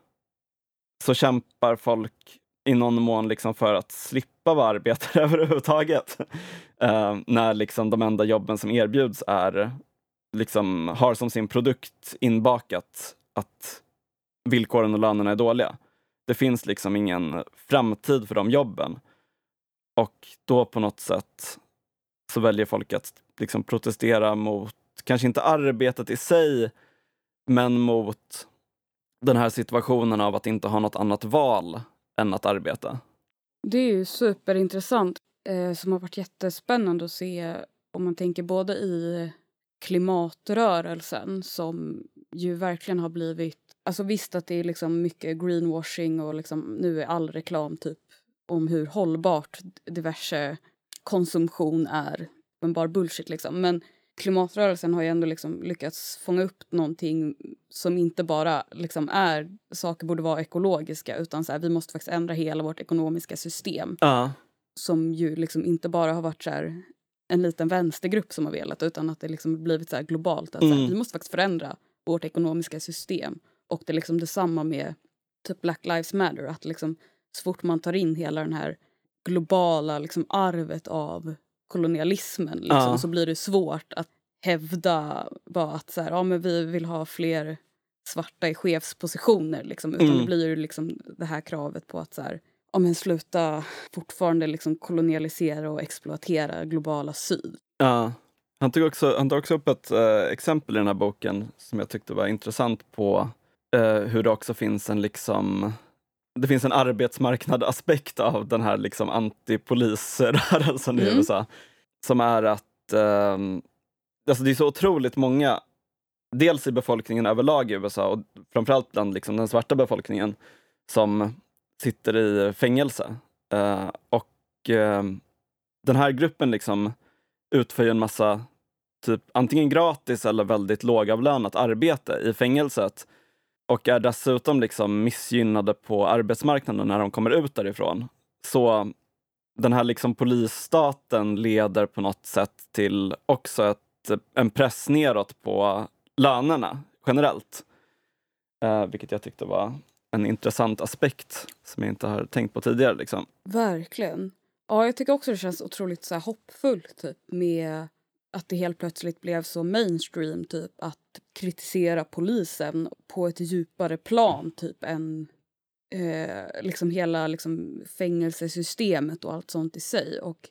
Speaker 2: så kämpar folk i någon mån liksom för att slippa vara arbetare överhuvudtaget. Uh, när liksom de enda jobben som erbjuds är, liksom, har som sin produkt inbakat att villkoren och lönerna är dåliga. Det finns liksom ingen framtid för de jobben. Och då på något sätt så väljer folk att liksom protestera mot, kanske inte arbetet i sig, men mot den här situationen av att inte ha något annat val än att arbeta.
Speaker 1: Det är ju superintressant eh, som har varit jättespännande att se om man tänker både i klimatrörelsen som ju verkligen har blivit... Alltså visst att det är liksom mycket greenwashing och liksom, nu är all reklam typ om hur hållbart diverse konsumtion är. Men bara bullshit liksom. Men klimatrörelsen har ju ändå liksom lyckats fånga upp någonting som inte bara liksom är saker borde vara ekologiska utan så här, vi måste faktiskt ändra hela vårt ekonomiska system.
Speaker 2: Uh.
Speaker 1: Som ju liksom inte bara har varit så här, en liten vänstergrupp som har velat utan att det liksom blivit så globalt. Att mm. så här, mm. vi måste faktiskt förändra vårt ekonomiska system. Och det är liksom detsamma med typ Black Lives Matter. Att liksom, så fort man tar in hela den här globala liksom, arvet av kolonialismen liksom, ja. så blir det svårt att hävda bara att så här, ja, men vi vill ha fler svarta i chefspositioner. Liksom, utan mm. det blir liksom det här kravet på att så här, ja, men sluta fortfarande liksom kolonialisera och exploatera globala syd.
Speaker 2: Ja. Han tog också, han tog också upp ett äh, exempel i den här boken som jag tyckte var intressant på äh, hur det också finns en liksom det finns en arbetsmarknadsaspekt av den här liksom antipolisrörelsen i
Speaker 1: Mm.
Speaker 2: USA. Som är att eh, alltså det är så otroligt många, dels i befolkningen överlag i USA och framförallt bland liksom den svarta befolkningen, som sitter i fängelse. Eh, och eh, den här gruppen liksom utför en massa typ antingen gratis eller väldigt lågavlönat arbete i fängelset och är dessutom liksom missgynnade på arbetsmarknaden när de kommer ut därifrån. Så den här liksom polisstaten leder på något sätt till också ett, en press neråt på lönerna generellt. Eh, vilket jag tyckte var en intressant aspekt som jag inte har tänkt på tidigare. Liksom.
Speaker 1: Verkligen. Ja, jag tycker också det känns otroligt så här hoppfullt typ, med att det helt plötsligt blev så mainstream typ att kritisera polisen på ett djupare plan typ än eh, liksom hela liksom, fängelsesystemet och allt sånt i sig. Och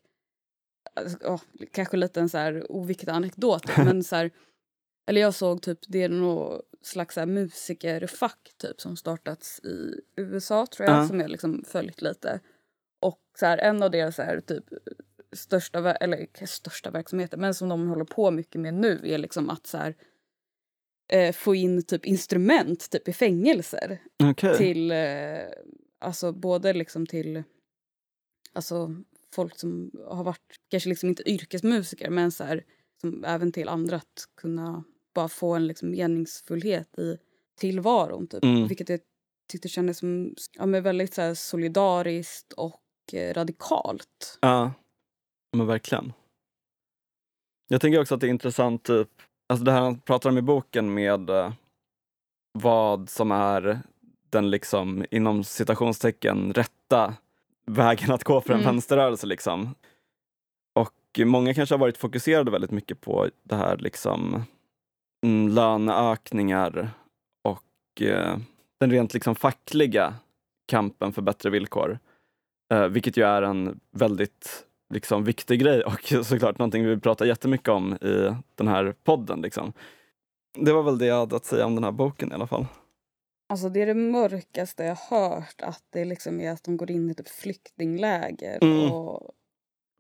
Speaker 1: ja, kanske lite en så här oviktig anekdot men så här, eller jag såg typ det är något slags här, musikerfack typ som startats i USA tror jag
Speaker 2: Ja.
Speaker 1: som jag liksom följt lite. Och så här, en av deras så här, typ största, eller största verksamheter, men som de håller på mycket med nu är liksom att så här, eh, få in typ instrument typ i fängelser
Speaker 2: Okej.
Speaker 1: till, eh, alltså både liksom till, alltså folk som har varit, kanske liksom inte yrkesmusiker, men så här, som även till andra att kunna bara få en liksom meningsfullhet i tillvaron typ.
Speaker 2: Mm.
Speaker 1: Vilket jag tyckte kändes som, ja, men väldigt så här, solidariskt och eh, radikalt.
Speaker 2: Ja, men verkligen. Jag tänker också att det är intressant, typ, alltså det här han pratar om i boken med eh, vad som är den liksom inom citationstecken rätta vägen att gå för en
Speaker 1: Mm.
Speaker 2: vänsterrörelse. Liksom. Och många kanske har varit fokuserade väldigt mycket på det här liksom mm, löneökningar och eh, den rent liksom fackliga kampen för bättre villkor. Eh, vilket ju är en väldigt liksom, viktig grej och såklart någonting vi pratar jättemycket om i den här podden. Liksom. Det var väl det jag hade att säga om den här boken i alla fall.
Speaker 1: Alltså det är det mörkaste jag hört att det liksom är att de går in i typ flyktingläger
Speaker 2: Mm.
Speaker 1: och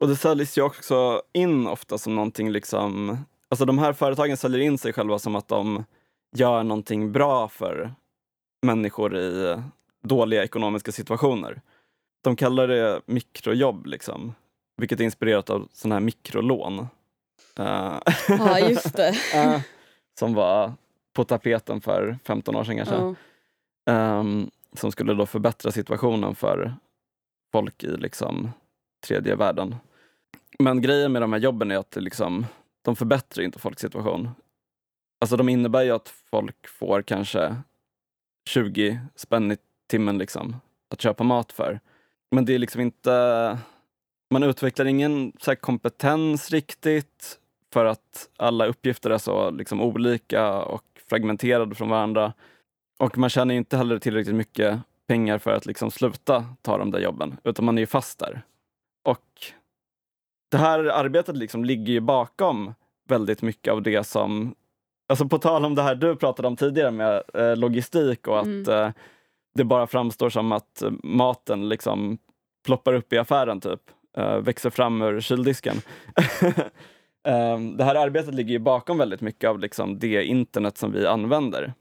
Speaker 2: Och det säljs ju också in ofta som någonting liksom... Alltså de här företagen säljer in sig själva som att de gör någonting bra för människor i dåliga ekonomiska situationer. De kallar det mikrojobb, liksom, vilket är inspirerat av sådana här mikrolån. Eh,
Speaker 1: Ja, just det.
Speaker 2: eh, som var på tapeten för 15 år sedan kanske.
Speaker 1: Ja.
Speaker 2: Ehm, som skulle då förbättra situationen för folk i liksom tredje världen. Men grejen med de här jobben är att liksom, de förbättrar inte folks situation. Alltså de innebär ju att folk får kanske 20 spänn i timmen liksom, att köpa mat för. Men det är liksom inte... Man utvecklar ingen så kompetens riktigt för att alla uppgifter är så liksom olika och fragmenterade från varandra. Och man tjänar inte heller tillräckligt mycket pengar för att liksom sluta ta de där jobben, utan man är ju fast där. Och det här arbetet liksom ligger ju bakom väldigt mycket av det som, alltså på tal om det här du pratade om tidigare med eh, logistik och att
Speaker 1: Mm.
Speaker 2: eh, det bara framstår som att eh, maten liksom ploppar upp i affären typ, eh, växer fram ur kyldisken. Ehm, det här arbetet ligger ju bakom väldigt mycket av liksom det internet som vi använder.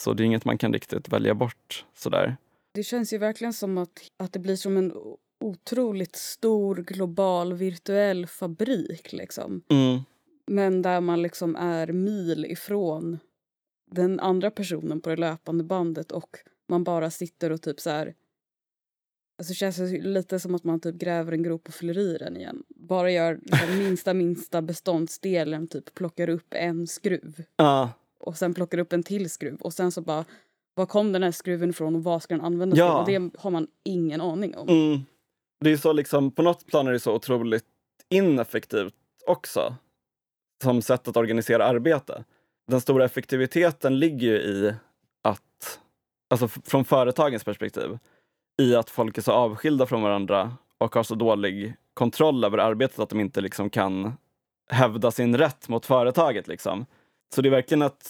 Speaker 2: Så det är inget man kan riktigt välja bort sådär.
Speaker 1: Det känns ju verkligen som att, att det blir som en otroligt stor global virtuell fabrik liksom.
Speaker 2: Mm.
Speaker 1: Men där man liksom är mil ifrån den andra personen på det löpande bandet och man bara sitter och typ så här Alltså det känns ju lite som att man typ gräver en grop och fyller i den igen. Bara gör liksom minsta minsta beståndsdelen, typ plockar upp en skruv
Speaker 2: Ja,
Speaker 1: och sen plockar upp en till skruv och sen så bara var kom den här skruven ifrån och vad ska den användas
Speaker 2: Ja.
Speaker 1: till? Och det har man ingen aning om.
Speaker 2: mm. Det är så liksom, på något plan är det så otroligt ineffektivt också. Som sätt att organisera arbete. Den stora effektiviteten ligger ju i att, alltså från företagens perspektiv, i att folk är så avskilda från varandra och har så dålig kontroll över arbetet att de inte liksom kan hävda sin rätt mot företaget. Liksom. Så det är verkligen ett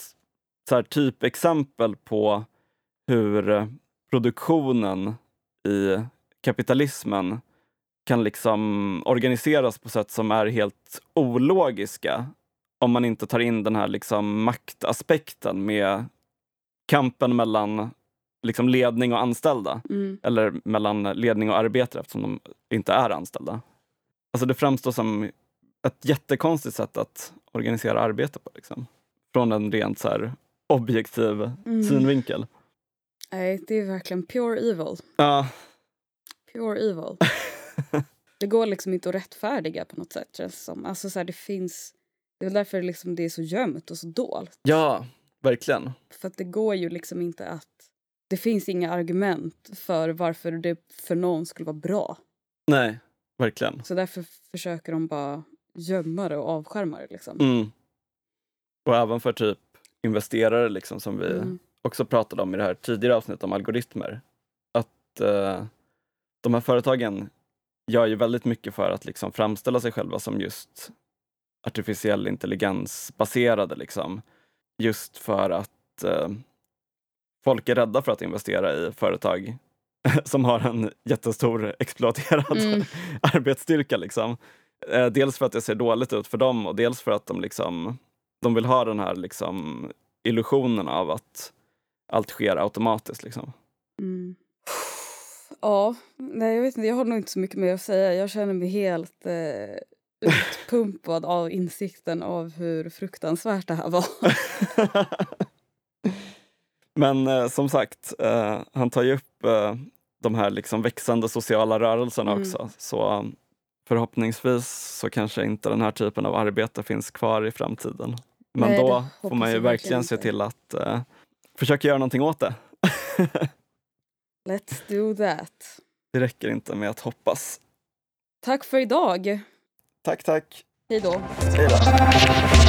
Speaker 2: så här, typexempel på hur produktionen i kapitalismen kan liksom organiseras på sätt som är helt ologiska om man inte tar in den här liksom maktaspekten med kampen mellan liksom ledning och anställda.
Speaker 1: Mm.
Speaker 2: Eller mellan ledning och arbetare eftersom de inte är anställda. Alltså det framstår som ett jättekonstigt sätt att organisera arbete på. Liksom. Från en rent så här objektiv
Speaker 1: Mm.
Speaker 2: synvinkel.
Speaker 1: Nej, det är verkligen pure evil.
Speaker 2: Ja,
Speaker 1: Pure evil. det går liksom inte att rättfärdiga på något sätt känns som. Alltså så här, det finns... Det är väl därför liksom det är så gömt och så dolt.
Speaker 2: ja verkligen.
Speaker 1: För att det går ju liksom inte att... Det finns inga argument för varför det för någon skulle vara bra.
Speaker 2: Nej, verkligen.
Speaker 1: Så därför försöker de bara gömma det och avskärma det liksom.
Speaker 2: Mm. Och även för typ investerare liksom, som vi
Speaker 1: Mm.
Speaker 2: också pratade om i det här tidigare avsnittet om algoritmer. Att eh, de här företagen gör ju väldigt mycket för att liksom framställa sig själva som just artificiell intelligens baserade. Liksom. Just för att eh, folk är rädda för att investera i företag som har en jättestor exploaterad
Speaker 1: Mm.
Speaker 2: arbetsstyrka. Liksom. Eh, dels för att det ser dåligt ut för dem och dels för att de, liksom, de vill ha den här liksom, illusionen av att allt sker automatiskt. Liksom.
Speaker 1: Mm. Ja, nej jag vet inte, jag har nog inte så mycket mer att säga. Jag känner mig helt eh, utpumpad av insikten av hur fruktansvärt det här var.
Speaker 2: Men eh, som sagt, eh, han tar ju upp eh, de här liksom växande sociala rörelserna
Speaker 1: Mm.
Speaker 2: också. Så eh, förhoppningsvis så kanske inte den här typen av arbete finns kvar i framtiden. Men
Speaker 1: Nej,
Speaker 2: då får man ju verkligen se till att eh, försöka göra någonting åt det.
Speaker 1: Let's do that.
Speaker 2: Det räcker inte med att hoppas.
Speaker 1: Tack för idag.
Speaker 2: Tack, tack.
Speaker 1: Hej då.
Speaker 2: Hej då.